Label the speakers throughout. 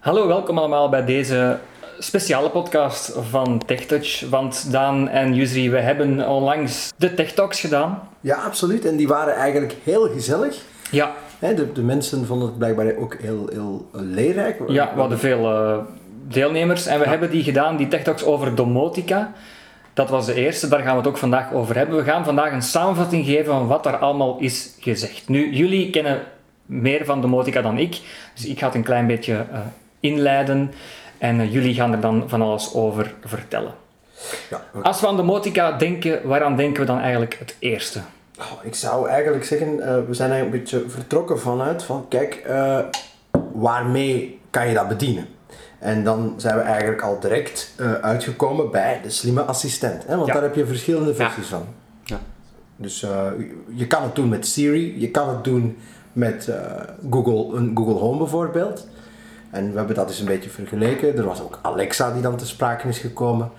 Speaker 1: Hallo, welkom allemaal bij deze speciale podcast van TechTouch. Want Daan en Yusri, we hebben onlangs de Tech Talks gedaan.
Speaker 2: Ja, absoluut. En die waren eigenlijk heel gezellig.
Speaker 1: Ja,
Speaker 2: De, de mensen vonden het blijkbaar ook heel, heel eh, leerrijk.
Speaker 1: ja we hadden veel eh, deelnemers en we hebben die gedaan, die Tech Talks over domotica. Dat was de eerste, daar gaan we het ook vandaag over hebben. We gaan vandaag een samenvatting geven van wat er allemaal is gezegd. Nu, jullie kennen meer van domotica dan ik, dus ik ga het een klein beetje eh, inleiden en eh, jullie gaan er dan van alles over vertellen.
Speaker 2: Ja.
Speaker 1: Als we aan domotica denken, waaraan denken we dan eigenlijk het eerste?
Speaker 2: Oh, ik zou eigenlijk zeggen, eh, we zijn eigenlijk een beetje vertrokken vanuit van, kijk, eh, waarmee kan je dat bedienen? En dan zijn we eigenlijk al direct uitgekomen bij de slimme assistent. Hè? Want
Speaker 1: Ja.
Speaker 2: daar heb je verschillende versies van.
Speaker 3: Ja.
Speaker 2: Dus je kan het doen met Siri, je kan het doen met Google, een Google Home bijvoorbeeld. En we hebben dat eens een beetje vergeleken. Er was ook Alexa die dan te sprake is gekomen.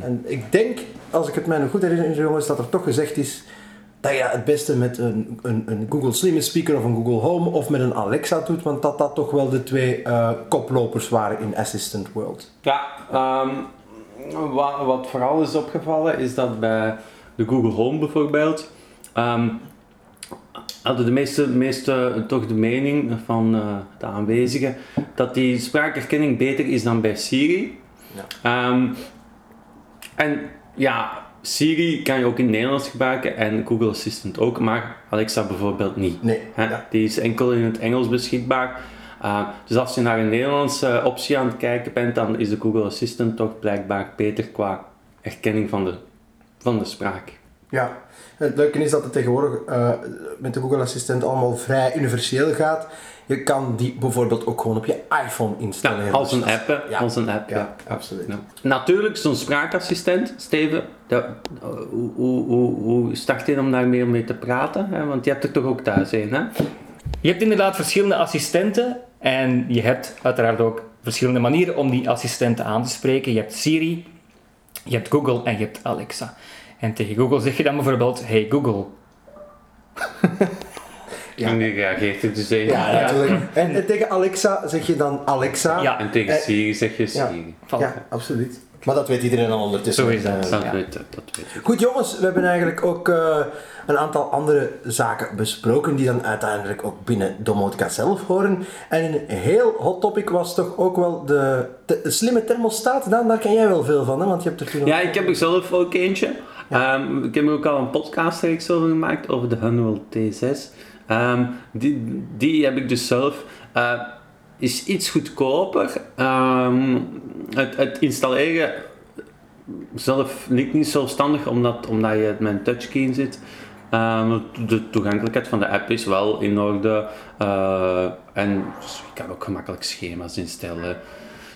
Speaker 2: En ik denk, als ik het mij nog goed herinner, jongens, dat er toch gezegd is dat je het beste met een, een, een Google Slim Speaker of een Google Home of met een Alexa doet, want dat dat toch wel de twee eh, koplopers waren in Assistant World.
Speaker 3: Ja, ehm, wat, wat vooral is opgevallen is dat bij de Google Home bijvoorbeeld, ehm, hadden de meeste, meeste toch de mening van eh, de aanwezigen dat die spraakherkenning beter is dan bij Siri.
Speaker 2: Ja.
Speaker 3: Ehm, en ja, Siri kan je ook in het Nederlands gebruiken en Google Assistant ook, maar Alexa bijvoorbeeld niet.
Speaker 2: Nee.
Speaker 3: Hè?
Speaker 2: Ja.
Speaker 3: Die is enkel in het Engels beschikbaar. Uh, dus als je naar een Nederlandse optie aan het kijken bent, dan is de Google Assistant toch blijkbaar beter qua herkenning van de, van de spraak.
Speaker 2: Ja, het leuke is dat het tegenwoordig eh, met de Google Assistent allemaal vrij universeel gaat. Je kan die bijvoorbeeld ook gewoon op je iPhone installeren.
Speaker 3: Ja, als een app, hè.
Speaker 2: Ja.
Speaker 3: Als een app,
Speaker 2: Ja,
Speaker 3: ja.
Speaker 2: absoluut.
Speaker 3: Ja. Natuurlijk, zo'n spraakassistent, Steven, dat, hoe, hoe, hoe, hoe start je om daar meer mee te praten? Hè? Want je hebt er toch ook thuis een, hè?
Speaker 1: Je hebt inderdaad verschillende assistenten en je hebt uiteraard ook verschillende manieren om die assistenten aan te spreken. Je hebt Siri, je hebt Google en je hebt Alexa. En tegen Google zeg je dan bijvoorbeeld, hey Google.
Speaker 2: Ja.
Speaker 3: En die reageert er dus een.
Speaker 2: Ja, natuurlijk. En, en tegen Alexa zeg je dan Alexa.
Speaker 1: Ja.
Speaker 3: En tegen
Speaker 2: Eh,
Speaker 3: Siri zeg je. Siri.
Speaker 2: Ja, absoluut. Maar dat weet iedereen al ondertussen.
Speaker 1: Zo is dat.
Speaker 2: Eh,
Speaker 3: Dat,
Speaker 1: Ja.
Speaker 3: weet, dat weet.
Speaker 2: Goed jongens, we hebben eigenlijk ook eh, een aantal andere zaken besproken die dan uiteindelijk ook binnen Domotica zelf horen. En een heel hot topic was toch ook wel de, slimme thermostaat. Daar ken jij wel veel van, hè? want je hebt er toen
Speaker 3: Ja, ik heb er zelf ook eentje. Ehm, ik heb ook al een podcastreeks over gemaakt, over de Honeywell T6. Ehm, die, die heb ik dus zelf. eh, is iets goedkoper. Ehm, het, het installeren zelf ligt niet zelfstandig, omdat, omdat je met een touchscreen zit. Ehm, de toegankelijkheid van de app is wel in orde. eh, en je kan ook gemakkelijk schema's instellen.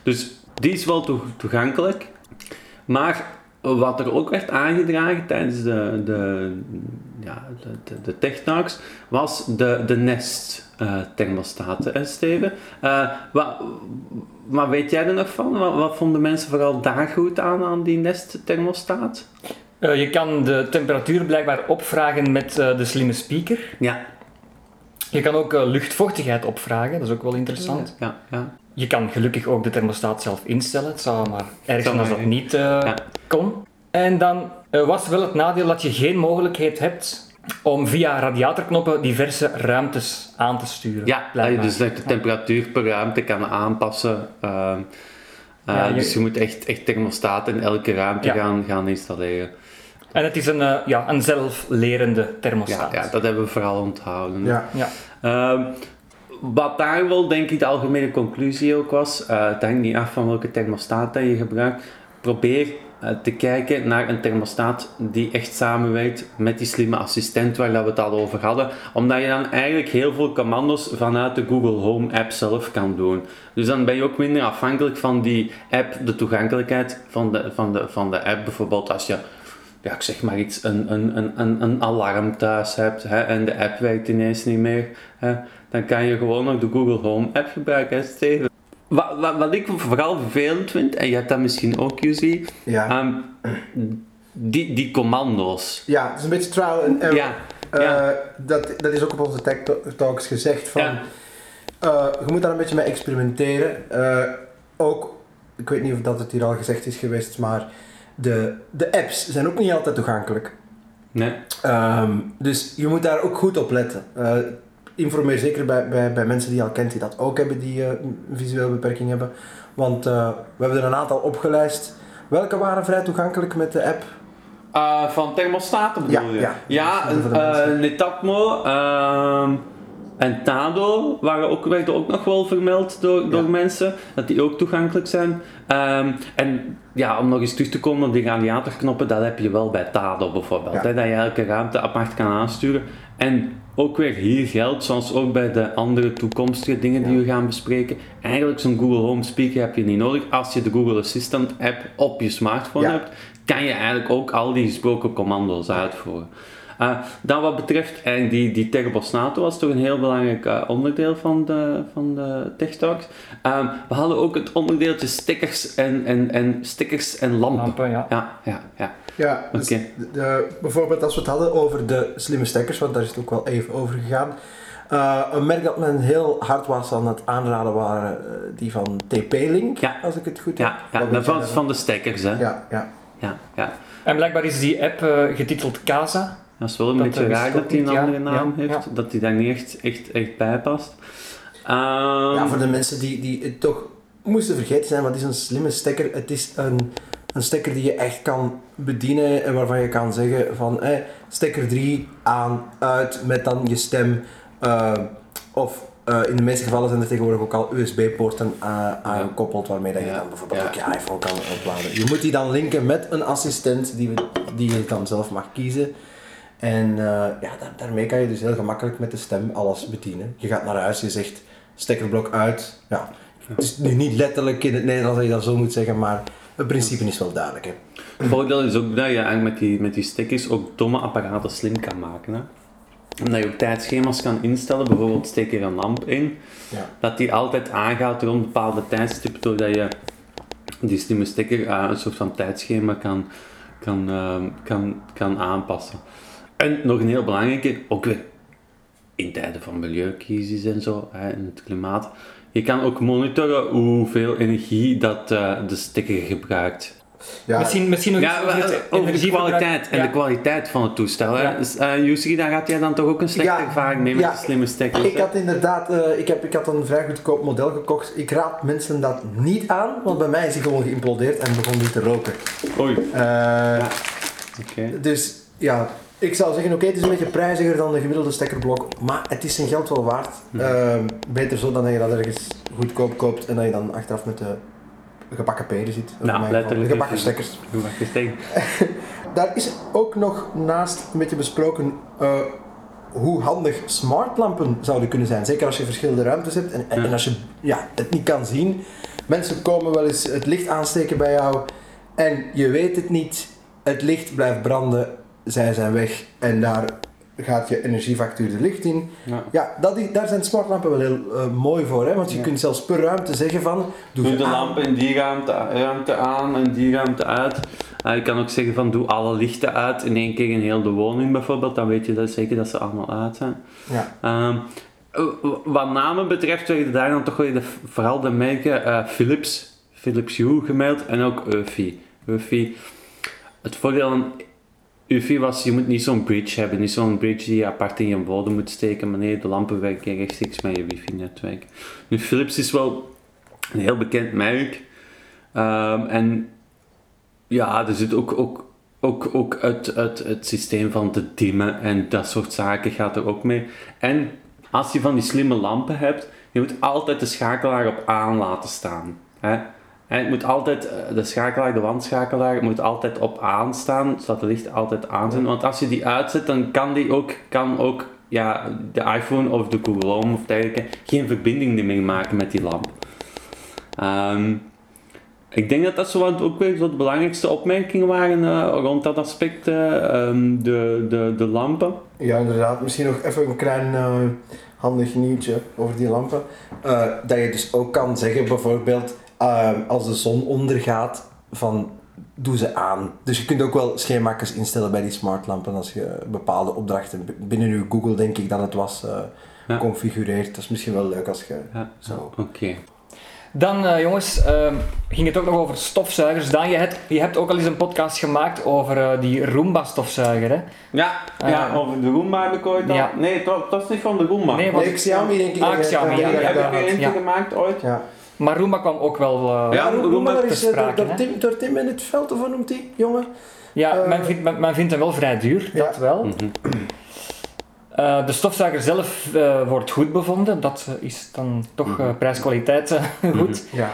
Speaker 3: Dus die is wel toe- toegankelijk. Maar wat er ook werd aangedragen tijdens de, de, ja, de, de, de Tech Talks was de, de Nest eh thermostaten, hè Steven? Eh, wat, wat weet jij er nog van? Wat, wat vonden mensen vooral daar goed aan, aan die Nest thermostaat?
Speaker 1: Eh, je kan de temperatuur blijkbaar opvragen met de slimme speaker.
Speaker 3: Ja,
Speaker 1: Je kan ook luchtvochtigheid opvragen, dat is ook wel interessant.
Speaker 3: ja, ja.
Speaker 1: Je kan gelukkig ook de thermostaat zelf instellen. Het zou maar erg zijn als
Speaker 3: maar,
Speaker 1: dat niet eh,
Speaker 3: Ja.
Speaker 1: kon. En dan eh, was wel het nadeel dat je geen mogelijkheid hebt om via radiatorknoppen diverse ruimtes aan te sturen.
Speaker 3: Ja,
Speaker 1: blijkbaar.
Speaker 3: dus dat je de temperatuur per ruimte kan aanpassen. Ehm, eh,
Speaker 1: Ja, je-
Speaker 3: Dus je moet echt, echt thermostaat in elke ruimte
Speaker 1: Ja.
Speaker 3: gaan, gaan installeren.
Speaker 1: En het is een, eh, ja, een zelflerende thermostaat.
Speaker 3: ja, dat hebben we vooral onthouden.
Speaker 2: Ja.
Speaker 1: Ja.
Speaker 3: Wat daar wel denk ik de algemene conclusie ook was, eh het hangt niet af van welke thermostaat dat je gebruikt. Probeer eh, te kijken naar een thermostaat die echt samenwerkt met die slimme assistent waar dat we het al over hadden. Omdat je dan eigenlijk heel veel commando's vanuit de Google Home app zelf kan doen. Dus dan ben je ook minder afhankelijk van die app, de toegankelijkheid van de, van de, van de app. Bijvoorbeeld als je ja, ik zeg maar iets, een, een, een, een, een alarm thuis hebt hè, en de app werkt ineens niet meer, hè, dan kan je gewoon nog de Google Home app gebruiken, hè, Steven. Wat, wat, wat ik vooral vervelend vind, en je hebt dat misschien ook, Yuzi,
Speaker 2: Ja.
Speaker 3: ehm, die, die commando's.
Speaker 2: ja, het is een beetje trial and error.
Speaker 3: Ja,
Speaker 2: Eh,
Speaker 3: ja.
Speaker 2: dat, dat is ook op onze Tech Talks gezegd van...
Speaker 3: Ja.
Speaker 2: Eh, je moet daar een beetje mee experimenteren. Eh, ook, ik weet niet of dat het hier al gezegd is geweest, maar de, de apps zijn ook niet altijd toegankelijk.
Speaker 3: Nee.
Speaker 2: Ehm, dus je moet daar ook goed op letten. Informeer zeker bij, bij, bij mensen die je al kent die dat ook hebben, die een visuele beperking hebben. Want eh, we hebben er een aantal opgelijst. Welke waren vrij toegankelijk met de app?
Speaker 3: Eh, van thermostaten bedoel
Speaker 2: Ja,
Speaker 3: je?
Speaker 2: ja.
Speaker 3: Ja,
Speaker 2: mensen.
Speaker 3: Netatmo en Tado waren ook, werden ook nog wel vermeld door, door mensen, dat die ook toegankelijk zijn. Ehm, en ja, om nog eens terug te komen op die radiatorknoppen, dat heb je wel bij Tado bijvoorbeeld.
Speaker 2: Ja.
Speaker 3: Hè, dat je elke ruimte apart kan aansturen. En ook weer hier geldt, zoals ook bij de andere toekomstige dingen die
Speaker 2: Ja.
Speaker 3: we gaan bespreken, eigenlijk zo'n Google Home Speaker heb je niet nodig. Als je de Google Assistant app op je smartphone hebt, kan je eigenlijk ook al die gesproken commando's uitvoeren. Eh, dan wat betreft eigenlijk die, die thermostaten was toch een heel belangrijk eh, onderdeel van de, van de Tech Talks. Ehm, we hadden ook het onderdeeltje stickers en, en, en, stickers en lampen.
Speaker 1: Lampen, ja.
Speaker 3: Ja, ja, ja.
Speaker 2: Ja, dus
Speaker 3: Oké.
Speaker 2: de- de- bijvoorbeeld als we het hadden over de slimme stekkers, want daar is het ook wel even over gegaan. Eh, een merk dat men heel hard was aan het aanraden waren die van TP-Link,
Speaker 3: Ja.
Speaker 2: als ik het goed
Speaker 3: Ja,
Speaker 2: heb.
Speaker 3: ja
Speaker 2: jij
Speaker 3: was van de stekkers, hè. Ja,
Speaker 2: Ja, ja.
Speaker 3: ja. ja.
Speaker 1: En blijkbaar is die app getiteld Casa.
Speaker 3: Dat is wel een
Speaker 1: Dat,
Speaker 3: beetje
Speaker 1: eh,
Speaker 3: raar dat hij een
Speaker 1: ja.
Speaker 3: andere naam
Speaker 1: Ja,
Speaker 3: heeft,
Speaker 1: ja.
Speaker 3: dat hij daar niet echt, echt, echt bij past. Ehm,
Speaker 2: ja, voor de mensen die, die het toch moesten vergeten zijn, wat is een slimme stekker? Het is een, een stekker die je echt kan bedienen en waarvan je kan zeggen van eh, stekker 3 aan, uit met dan je stem. eh, of eh, in de meeste gevallen zijn er tegenwoordig ook al USB-poorten aangekoppeld waarmee dat je
Speaker 3: Ja.
Speaker 2: dan bijvoorbeeld
Speaker 3: Ja.
Speaker 2: ook je iPhone kan opladen. Je moet die dan linken met een assistent die, we, die je dan zelf mag kiezen. En eh, ja, daar- daarmee kan je dus heel gemakkelijk met de stem alles bedienen. Je gaat naar huis, je zegt stekkerblok uit. Ja, het is nu niet letterlijk in het Nederlands dat je dat zo moet zeggen, maar het principe is wel duidelijk. Hè.
Speaker 3: Het voordeel is ook dat je eigenlijk met die, met die stickers ook domme apparaten slim kan maken. Hè? Omdat je ook tijdschema's kan instellen, bijvoorbeeld steek er een lamp in,
Speaker 2: Ja.
Speaker 3: dat die altijd aangaat rond bepaalde tijdstippen, doordat je die slimme stekker eh, een soort van tijdschema kan, kan, ehm, kan, kan aanpassen. En nog een heel belangrijke, ook weer in tijden van milieucrisis en zo, hè, in het klimaat, je kan ook monitoren hoeveel energie dat eh, de stekker gebruikt.
Speaker 2: Ja,
Speaker 1: Misschien, misschien nog
Speaker 3: Ja,
Speaker 1: iets over
Speaker 3: de kwaliteit en
Speaker 1: Ja.
Speaker 3: de kwaliteit van het toestel. Hè?
Speaker 1: Ja.
Speaker 3: Dus, eh, daar had jij dan toch ook een slechte
Speaker 2: Ja,
Speaker 3: ervaring mee met
Speaker 2: ja.
Speaker 3: de slimme stekkers?
Speaker 2: Ik had inderdaad eh, ik heb, ik had een vrij goedkoop model gekocht. Ik raad mensen dat niet aan, want bij mij is hij gewoon geïmplodeerd en begon die te roken.
Speaker 3: Oei,
Speaker 2: Eh,
Speaker 3: oké.
Speaker 2: Dus ja, ik zou zeggen, oké, het is een beetje prijziger dan de gemiddelde stekkerblok, maar het is zijn geld wel waard.
Speaker 3: Mhm.
Speaker 2: Ehm, beter zo dan dat je dat ergens goedkoop koopt en dat je dan achteraf met de gebakken peren zit.
Speaker 3: Nou, letterlijk.
Speaker 2: De gebakken stekkers.
Speaker 3: Je zeggen?
Speaker 2: Daar is ook nog naast een beetje besproken eh, hoe handig smartlampen zouden kunnen zijn. Zeker als je verschillende ruimtes hebt en, en,
Speaker 3: Ja.
Speaker 2: en als je ja, het niet kan zien. Mensen komen wel eens het licht aansteken bij jou en je weet het niet. Het licht blijft branden, zij zijn weg en daar gaat je energiefactuur de licht in.
Speaker 3: Ja.
Speaker 2: Ja, dat daar zijn smartlampen wel heel eh, mooi voor. Hè? Want je
Speaker 3: Ja.
Speaker 2: kunt zelfs per ruimte zeggen van... Doe,
Speaker 3: de
Speaker 2: aan.
Speaker 3: lamp in die ruimte, ruimte aan en die ruimte uit. Eh, je kan ook zeggen van doe alle lichten uit in één keer in heel de woning bijvoorbeeld. Dan weet je dat zeker dat ze allemaal uit zijn.
Speaker 2: Ja.
Speaker 3: Ehm, wat namen betreft werden daar dan toch weer de, vooral de merken eh, Philips, Philips Hue gemeld en ook Eufy. Eufy. Het voordeel Eufy was, je moet niet zo'n bridge hebben, niet zo'n bridge die je apart in je bodem moet steken, maar nee, de lampen werken rechtstreeks met je wifi-netwerk. Nu, Philips is wel een heel bekend merk. Ehm, en ja, er zit ook, ook, ook, ook het, het, het systeem van te dimmen en dat soort zaken gaat er ook mee. En als je van die slimme lampen hebt, je moet altijd de schakelaar op aan laten staan. Hè? En het moet altijd, eh, de schakelaar, de wandschakelaar, moet altijd op aan staan, zodat de lichten altijd aan zijn. Want als je die uitzet, dan kan die ook, kan ook ja, de iPhone of de Google Home of dergelijke geen verbinding meer maken met die lamp. Ehm, ik denk dat dat zo wat ook weer zo de belangrijkste opmerkingen waren eh, rond dat aspect, eh, ehm, de, de, de lampen.
Speaker 2: Ja, inderdaad. Misschien nog even een klein handig nieuwtje over die lampen. Dat je dus ook kan zeggen, bijvoorbeeld, eh, als de zon ondergaat, van doe ze aan. Dus je kunt ook wel schema's instellen bij die smartlampen als je bepaalde opdrachten binnen je Google, denk ik dat het was, eh,
Speaker 3: Ja.
Speaker 2: configureert. Dat is misschien wel leuk als je
Speaker 3: Ja.
Speaker 2: zo...
Speaker 3: Oké.
Speaker 1: Dan, eh, jongens, ehm, ging het ook nog over stofzuigers. Daan, je hebt, je hebt ook al eens een podcast gemaakt over eh, die Roomba-stofzuiger, hè?
Speaker 3: Ja, ja,
Speaker 1: Eh,
Speaker 3: over de Roomba heb ik ooit al...
Speaker 1: ja.
Speaker 3: Nee, dat, dat is niet van de Roomba.
Speaker 1: Nee, was-
Speaker 2: Nee, Xiaomi denk ik.
Speaker 1: Ah, Xiaomi, ja,
Speaker 3: heb ik er eentje gemaakt ooit.
Speaker 2: Ja.
Speaker 1: Maar Roomba kwam ook wel eh,
Speaker 3: Ja,
Speaker 2: Roem-
Speaker 3: Roem
Speaker 2: Roem maar
Speaker 1: ter
Speaker 2: is, eh,
Speaker 1: sprake,
Speaker 2: door,
Speaker 1: hè?
Speaker 2: Tim, door Tim in het veld, of hoe noemt hij, jongen?
Speaker 1: Ja,
Speaker 2: Eh,
Speaker 1: men, vindt, men, men vindt hem wel vrij duur,
Speaker 2: Ja.
Speaker 1: dat wel.
Speaker 3: Mhm.
Speaker 1: Eh, de stofzuiger zelf eh, wordt goed bevonden. Dat is dan toch
Speaker 3: Mhm.
Speaker 1: prijs-kwaliteit eh, goed.
Speaker 2: Ja.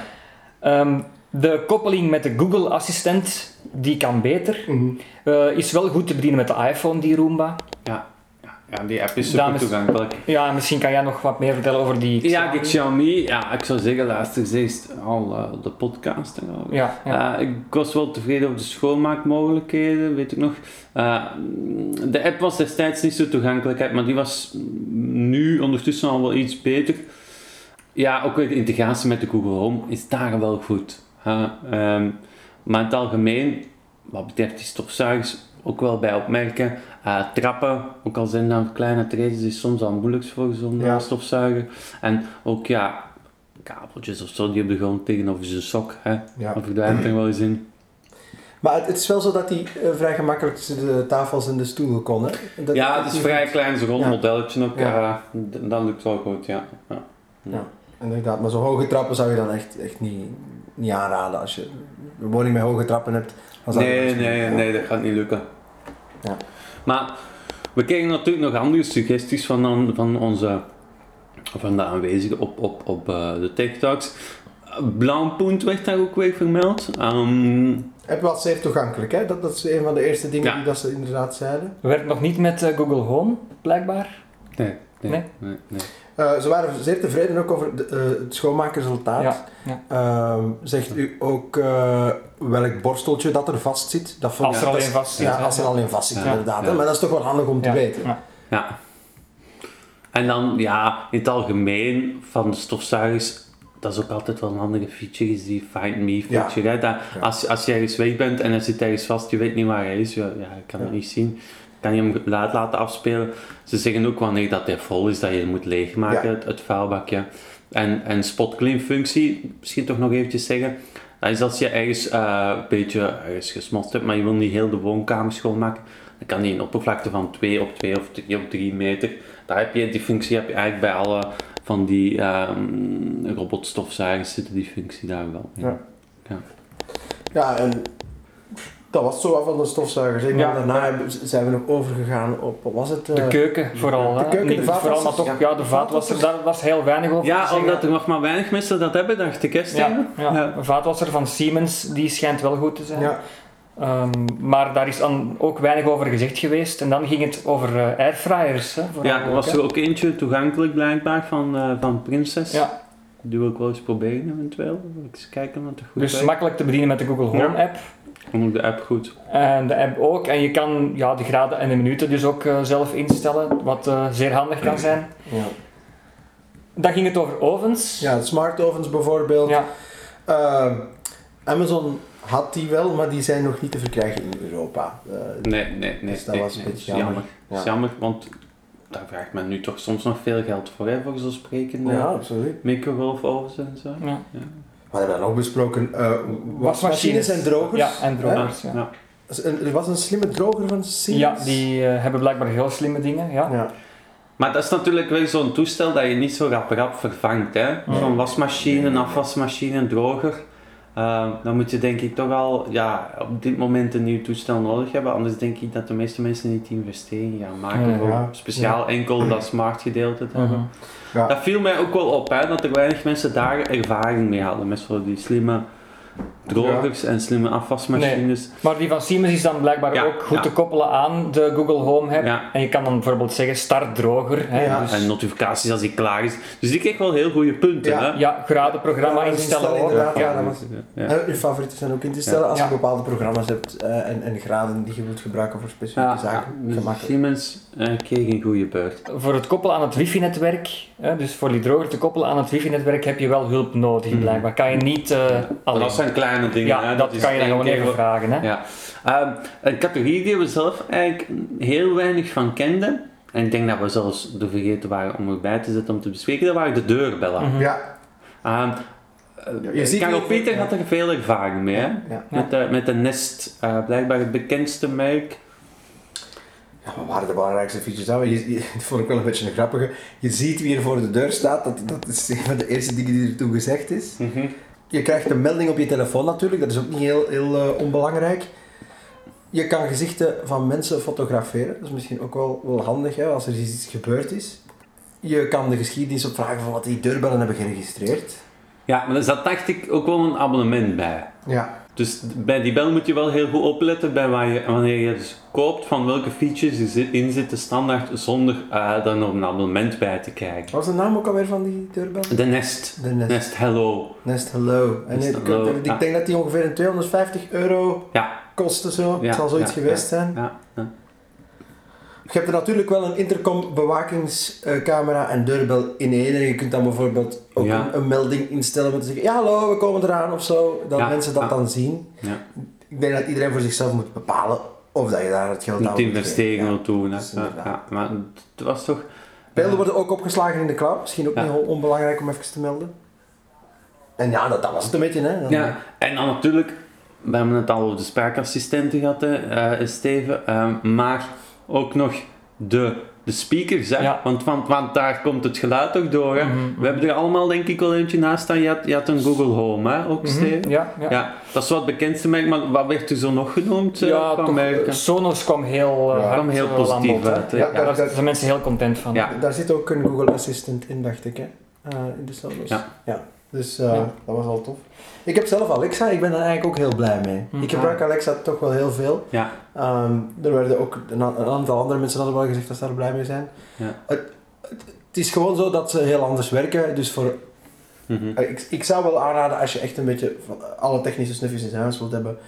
Speaker 1: Ehm, de koppeling met de Google Assistent, die kan beter. Eh, is wel goed te bedienen met de iPhone, die Roomba.
Speaker 3: Ja. Ja, die app is super toegankelijk.
Speaker 1: Ja, en misschien kan jij nog wat meer vertellen over die
Speaker 3: Ja, die
Speaker 1: Xiaomi.
Speaker 3: Xiaomi, ja, ik zou zeggen, luister eerst al eh, de podcast. en al.
Speaker 1: Ja, ja.
Speaker 3: Eh, ik was wel tevreden over de schoonmaakmogelijkheden, weet ik nog. Eh, de app was destijds niet zo toegankelijk, maar die was nu ondertussen al wel iets beter. Ja, ook weer de integratie met de Google Home is daar wel goed. Ehm, maar in het algemeen, wat betreft die stofzuigers, ook wel bij opmerken. Eh, trappen, ook al zijn dat kleine tredes, is soms al moeilijk voor zo'n
Speaker 2: Ja.
Speaker 3: stofzuiger. En ook ja, kabeltjes of zo die op de grond of zijn sok, hè.
Speaker 2: Ja.
Speaker 3: Dat verdwijnt er wel eens in.
Speaker 2: Maar het, het is wel zo dat hij eh, vrij gemakkelijk tussen de tafels en de stoelen kon, hè? Dat-
Speaker 3: Ja,
Speaker 2: dat
Speaker 3: het is vrij klein, zo'n rond
Speaker 2: Ja.
Speaker 3: modelletje ook.
Speaker 2: Ja.
Speaker 3: eh, d- dat lukt wel goed, ja. ja.
Speaker 2: Ja, inderdaad. Maar zo'n hoge trappen zou je dan echt, echt niet, niet aanraden. Als je een woning met hoge trappen hebt, dan
Speaker 3: Nee,
Speaker 2: dat
Speaker 3: nee, nee, dat gaat niet lukken.
Speaker 2: Ja.
Speaker 3: Maar we kregen natuurlijk nog andere suggesties van, dan- van onze van de aanwezigen op, op, op eh, de TikToks. Blauwpunt werd daar ook weer vermeld. Ehm,
Speaker 2: App was zeer toegankelijk, hè? Dat, dat is een van de eerste dingen
Speaker 3: Ja.
Speaker 2: die dat ze inderdaad zeiden.
Speaker 1: Werkt nog niet met eh, Google Home, blijkbaar.
Speaker 3: nee, nee,
Speaker 1: Nee?
Speaker 3: nee. nee.
Speaker 2: Eh, ze waren zeer tevreden ook over de, eh, het schoonmaakresultaat.
Speaker 1: Ja, ja.
Speaker 2: Ehm, zegt u ook eh, welk borsteltje dat er vast zit? Dat
Speaker 1: Als er
Speaker 2: dat
Speaker 1: al
Speaker 2: is-
Speaker 1: in vast zit.
Speaker 2: Ja, als er al in vast zit,
Speaker 3: Ja.
Speaker 2: inderdaad. Maar dat is toch wel handig om te weten.
Speaker 1: ja.
Speaker 3: Ja. En dan, ja, in het algemeen van de stofzuigers, dat is ook altijd wel een handige feature, is die Find Me feature. Hè? Dat,
Speaker 2: Ja.
Speaker 3: als, als je ergens weg bent en hij zit ergens vast, je weet niet waar hij is, ja, kan het niet zien. Kan je hem laat laten afspelen. Ze zeggen ook wanneer dat hij vol is, dat je hem moet leegmaken,
Speaker 2: Ja.
Speaker 3: het, het vuilbakje. En, en spot clean functie, misschien toch nog eventjes zeggen, dat is als je ergens eh, een beetje ergens gesmolten hebt, maar je wil niet heel de woonkamer schoonmaken, dan kan die een oppervlakte van 2 op 2 of 3 op 3 meter. Daar heb je, die functie heb je eigenlijk bij alle van die ehm robotstofzuigers zitten die functie daar wel in.
Speaker 2: Ja. Ja, en dat was zo af van de stofzuigers.
Speaker 1: Ja.
Speaker 2: daarna zijn we nog overgegaan op, wat was het?
Speaker 1: De
Speaker 2: eh,
Speaker 1: keuken vooral.
Speaker 2: de
Speaker 1: hè.
Speaker 2: keuken, de
Speaker 1: Niet vooral, maar
Speaker 2: vaatwasser,
Speaker 1: toch,
Speaker 2: ja.
Speaker 1: ja, de vaatwasser, daar was heel weinig over
Speaker 3: Ja, omdat er nog maar weinig mensen dat hebben, dacht ik, hè?
Speaker 1: Ja, ja.
Speaker 3: Ja.
Speaker 1: Een vaatwasser van Siemens, die schijnt wel goed te zijn.
Speaker 2: Ja,
Speaker 1: Ehm, maar daar is dan ook weinig over gezegd geweest. En dan ging het over eh, airfryers. Hè,
Speaker 3: Ja, er was
Speaker 1: hè.
Speaker 3: er ook eentje toegankelijk blijkbaar van, eh van Princess.
Speaker 1: Ja,
Speaker 3: Die wil ik wel eens proberen eventueel. Eens kijken wat er goed
Speaker 1: dus
Speaker 3: werkt.
Speaker 1: makkelijk te bedienen met de Google Home
Speaker 3: Ja.
Speaker 1: app.
Speaker 3: Vond ik de app goed.
Speaker 1: En de app ook. En je kan ja, de graden en de minuten dus ook eh, zelf instellen, wat eh, zeer handig kan zijn.
Speaker 2: ja.
Speaker 1: Dan ging het over ovens.
Speaker 2: ja smart ovens bijvoorbeeld.
Speaker 1: Ja.
Speaker 2: Ehm, Amazon had die wel, maar die zijn nog niet te verkrijgen in Europa. Eh,
Speaker 3: Nee, nee, nee.
Speaker 2: Dus dat
Speaker 3: nee,
Speaker 2: was een
Speaker 3: nee,
Speaker 2: beetje jammer.
Speaker 3: Dat is
Speaker 2: Ja.
Speaker 3: jammer, want daar vraagt men nu toch soms nog veel geld voor, hè, voor zo'n sprekende
Speaker 2: ja, absoluut.
Speaker 3: microgolfovens en zo.
Speaker 1: Ja.
Speaker 2: We hebben dan ook besproken uh, wasmachines en drogers.
Speaker 1: Ja, en drogers. Ja,
Speaker 3: Ja.
Speaker 2: Er was een slimme droger van Siemens.
Speaker 1: ja die eh, hebben blijkbaar heel slimme dingen. Ja.
Speaker 2: Ja.
Speaker 3: Maar dat is natuurlijk wel zo'n toestel dat je niet zo rap rap vervangt. hè. Zo'n wasmachine, afwasmachine, droger. Eh, dan moet je denk ik toch al ja, op dit moment een nieuw toestel nodig hebben. Anders denk ik dat de meeste mensen niet die investering gaan maken
Speaker 1: Ja,
Speaker 3: voor
Speaker 2: ja.
Speaker 3: speciaal enkel dat smart gedeelte te hebben. Dat viel mij ook wel op, hè, dat er weinig mensen daar ervaring mee hadden. Met zo die slimme drogers en slimme afwasmachines.
Speaker 1: Maar die van Siemens is dan blijkbaar
Speaker 3: Ja,
Speaker 1: ook goed
Speaker 3: ja.
Speaker 1: te koppelen aan de Google Home app.
Speaker 3: Ja.
Speaker 1: En je kan dan bijvoorbeeld zeggen start droger. Hè,
Speaker 2: Ja.
Speaker 1: dus,
Speaker 3: En notificaties als die klaar is. Dus die kreeg wel heel goede punten.
Speaker 2: Ja.
Speaker 3: hè.
Speaker 1: ja, graden programma instellen ook. Ja.
Speaker 2: ja, dat was-
Speaker 3: Ja.
Speaker 2: En je favorieten zijn ook in te stellen
Speaker 3: Ja.
Speaker 2: als je
Speaker 1: Ja.
Speaker 2: bepaalde programma's hebt eh, en, en graden die je wilt gebruiken voor specifieke
Speaker 3: Ja,
Speaker 2: zaken.
Speaker 3: dus
Speaker 2: Gemakkelijk.
Speaker 3: Siemens eh, kreeg een goede beurt.
Speaker 1: Voor het koppelen aan het wifi-netwerk, hè, dus voor die droger te koppelen aan het wifi-netwerk, heb je wel hulp nodig
Speaker 3: Mhm.
Speaker 1: blijkbaar. Kan je niet eh alleen.
Speaker 3: dat zijn kleine dingen.
Speaker 1: ja,
Speaker 3: hè.
Speaker 1: dat,
Speaker 3: is
Speaker 1: kan je dan gewoon even
Speaker 3: voor-
Speaker 1: vragen. Hè.
Speaker 3: Ja. Ehm, een categorie die we zelf eigenlijk heel weinig van kenden, en ik denk dat we zelfs de vergeten waren om erbij te zetten om te bespreken, dat waren de deurbellen.
Speaker 1: Mhm.
Speaker 2: Ja,
Speaker 3: Ehm,
Speaker 2: je
Speaker 3: eh,
Speaker 2: ziet
Speaker 3: Karel
Speaker 2: niet-
Speaker 3: Peter had er veel ervaring mee, hè?
Speaker 2: ja.
Speaker 3: Met, de, met de Nest, eh, blijkbaar het bekendste merk.
Speaker 2: Ja, wat waren de belangrijkste features je, dat vond ik wel een beetje een grappige. Je ziet wie er voor de deur staat. Dat, dat is een van de eerste dingen die er toen gezegd is. Je krijgt een melding op je telefoon natuurlijk. Dat is ook niet heel, heel eh, onbelangrijk. Je kan gezichten van mensen fotograferen. Dat is misschien ook wel, wel handig hè, als er iets gebeurd is. Je kan de geschiedenis opvragen van wat die deurbellen hebben geregistreerd.
Speaker 3: Ja, maar er zat dacht ik ook wel een abonnement bij.
Speaker 2: Ja,
Speaker 3: Dus bij die bel moet je wel heel goed opletten bij waar je, wanneer je dus koopt van welke features er zit- in zitten standaard zonder eh daar nog een abonnement bij te krijgen.
Speaker 2: wat was de naam ook alweer van die deurbel?
Speaker 3: De Nest.
Speaker 2: De Nest.
Speaker 3: Nest Hello.
Speaker 2: Nest Hello. En
Speaker 3: Nest
Speaker 2: ik,
Speaker 3: Hello,
Speaker 2: ik denk dat die ongeveer een 250 euro
Speaker 3: Ja.
Speaker 2: kostte zo.
Speaker 3: Ja,
Speaker 2: het zal zoiets
Speaker 3: ja,
Speaker 2: geweest zijn.
Speaker 3: Ja.
Speaker 2: Je hebt er natuurlijk wel een intercom bewakingscamera en deurbel in één. En je kunt dan bijvoorbeeld ook
Speaker 3: Ja.
Speaker 2: een, een melding instellen met te zeggen, ja hallo, we komen eraan of zo. Dat
Speaker 3: Ja,
Speaker 2: mensen dat
Speaker 3: ja.
Speaker 2: dan zien.
Speaker 3: Ja.
Speaker 2: Ik denk dat iedereen voor zichzelf moet bepalen of dat je daar het geld aan moet
Speaker 3: investeren doen. hè.
Speaker 2: dus
Speaker 3: Ja, ja, maar het was toch...
Speaker 2: Beelden worden ook opgeslagen in de cloud. Misschien ook
Speaker 3: Ja.
Speaker 2: niet onbelangrijk om even te melden. En ja, dat, dat was het een beetje. Hè. Dan-
Speaker 3: Ja, en dan natuurlijk, we hebben het al over de spraakassistenten gehad, hè, eh, Steven, eh, maar ook nog de, de speakers, hè?
Speaker 1: Ja.
Speaker 3: Want, want, want daar komt het geluid ook door. Hè?
Speaker 1: Mhm,
Speaker 3: We hebben er allemaal denk ik wel eentje naast staan. Je had, je had een Google Home, hè, ook
Speaker 1: Mhm,
Speaker 3: Steven?
Speaker 1: Ja, ja.
Speaker 3: Ja, dat is het bekendste merk, maar wat werd er zo nog genoemd? eh,
Speaker 1: Ja, toch? Sonos kwam heel, eh,
Speaker 3: kwam heel
Speaker 1: eh,
Speaker 3: positief uit.
Speaker 2: Ja,
Speaker 1: daar zijn mensen heel content van.
Speaker 3: Ja.
Speaker 2: Daar zit ook een Google Assistant in, dacht ik, hè? eh, in de Sonos.
Speaker 3: Ja.
Speaker 2: Dus eh,
Speaker 1: Ja.
Speaker 2: dat was al tof. Ik heb zelf Alexa, ik ben daar eigenlijk ook heel blij mee.
Speaker 1: Mhm.
Speaker 2: Ik gebruik Alexa toch wel heel veel.
Speaker 3: Ja,
Speaker 2: Ehm, er werden ook een, aantal andere mensen hadden wel gezegd dat ze daar blij mee zijn.
Speaker 3: Ja.
Speaker 2: Het, het, het is gewoon zo dat ze heel anders werken. Dus voor,
Speaker 3: mhm.
Speaker 2: eh, ik, ik zou wel aanraden als je echt een beetje van alle technische snufjes in huis wilt hebben.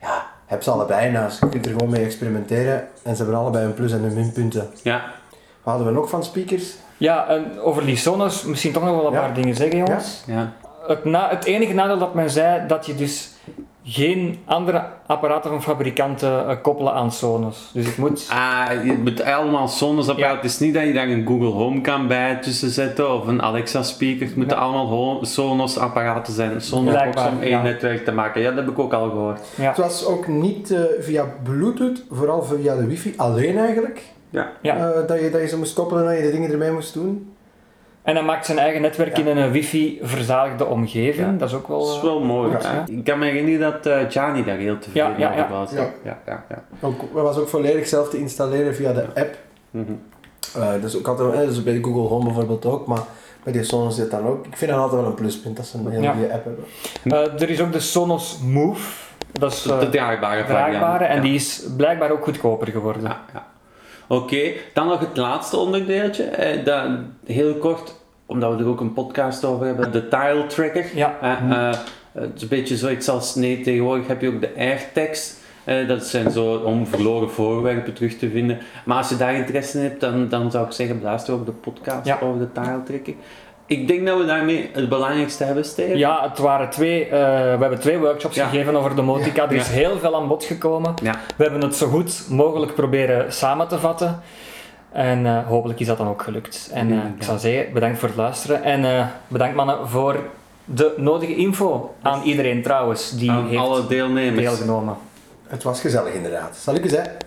Speaker 2: Ja, heb ze allebei naast. Je kunt er gewoon mee experimenteren. En ze hebben allebei een plus en een minpunten.
Speaker 3: ja.
Speaker 2: Wat hadden we nog van speakers?
Speaker 1: Ja, en over die Sonos misschien toch nog wel een
Speaker 2: Ja.
Speaker 1: paar dingen zeggen, jongens.
Speaker 3: ja.
Speaker 1: Het, na, het enige nadeel dat men zei, dat je dus geen andere apparaten van fabrikanten eh, koppelen aan Sonos. Dus het moet...
Speaker 3: Ah, je moet allemaal Sonos apparaat.
Speaker 1: Ja.
Speaker 3: Het is niet dat je daar een Google Home kan bij tussen zetten of een Alexa speaker. Het moeten
Speaker 1: Ja.
Speaker 3: allemaal Sonos apparaten zijn. Sonos box om één
Speaker 1: ja.
Speaker 3: netwerk te maken. Ja, dat heb ik ook al gehoord.
Speaker 1: Ja.
Speaker 2: Het was ook niet eh, via Bluetooth, vooral via de wifi alleen eigenlijk.
Speaker 3: Ja.
Speaker 1: Ja.
Speaker 2: Eh, dat, je, dat je ze moest koppelen en dat je de dingen ermee moest doen.
Speaker 1: En hij maakt zijn eigen netwerk
Speaker 2: Ja.
Speaker 1: in een wifi-verzadigde omgeving.
Speaker 3: Ja.
Speaker 1: Dat is ook wel...
Speaker 3: Dat is
Speaker 1: eh,
Speaker 3: wel mooi.
Speaker 2: Ja.
Speaker 3: Ik kan me herinneren dat eh Gianni daar heel tevreden
Speaker 1: Ja, ja, ja.
Speaker 3: over was.
Speaker 2: Ja.
Speaker 3: ja, ja. ja.
Speaker 2: Ook, dat was ook volledig zelf te installeren via de app.
Speaker 3: Mhm.
Speaker 2: Eh, dus ook altijd, dus bij de Google Home bijvoorbeeld ook, maar bij die Sonos zit dan ook. Ik vind dat altijd wel een pluspunt dat ze een hele
Speaker 1: Ja.
Speaker 2: goede app hebben.
Speaker 1: eh, er is ook de Sonos Move. Dat is
Speaker 3: De draagbare
Speaker 1: en
Speaker 3: ja.
Speaker 1: die is blijkbaar ook goedkoper geworden.
Speaker 3: Ja, Oké, dan nog het laatste onderdeeltje. Eh, dat, heel kort, omdat we er ook een podcast over hebben. De tile tracker.
Speaker 1: Ja.
Speaker 3: Eh, eh, het is een beetje zoiets als, nee, tegenwoordig heb je ook de AirTags. Eh, dat zijn zo om verloren voorwerpen terug te vinden. Maar als je daar interesse in hebt, dan, dan zou ik zeggen, beluister ook de podcast
Speaker 1: Ja.
Speaker 3: over de tile tracker. Ik denk dat we daarmee het belangrijkste hebben, Steven.
Speaker 1: Ja, het waren twee, eh, we hebben twee workshops
Speaker 3: Ja.
Speaker 1: gegeven over domotica. Er is
Speaker 3: Ja.
Speaker 1: heel veel aan bod gekomen.
Speaker 3: Ja.
Speaker 1: We hebben het zo goed mogelijk proberen samen te vatten. En eh, hopelijk is dat dan ook gelukt. En eh,
Speaker 3: Ja,
Speaker 1: ik zou zeggen, bedankt voor het luisteren. En eh, bedankt mannen voor de nodige info aan iedereen trouwens die
Speaker 3: Aan
Speaker 1: heeft
Speaker 3: alle deelnemers.
Speaker 1: deelgenomen.
Speaker 2: Het was gezellig inderdaad. Zal ik eens hè?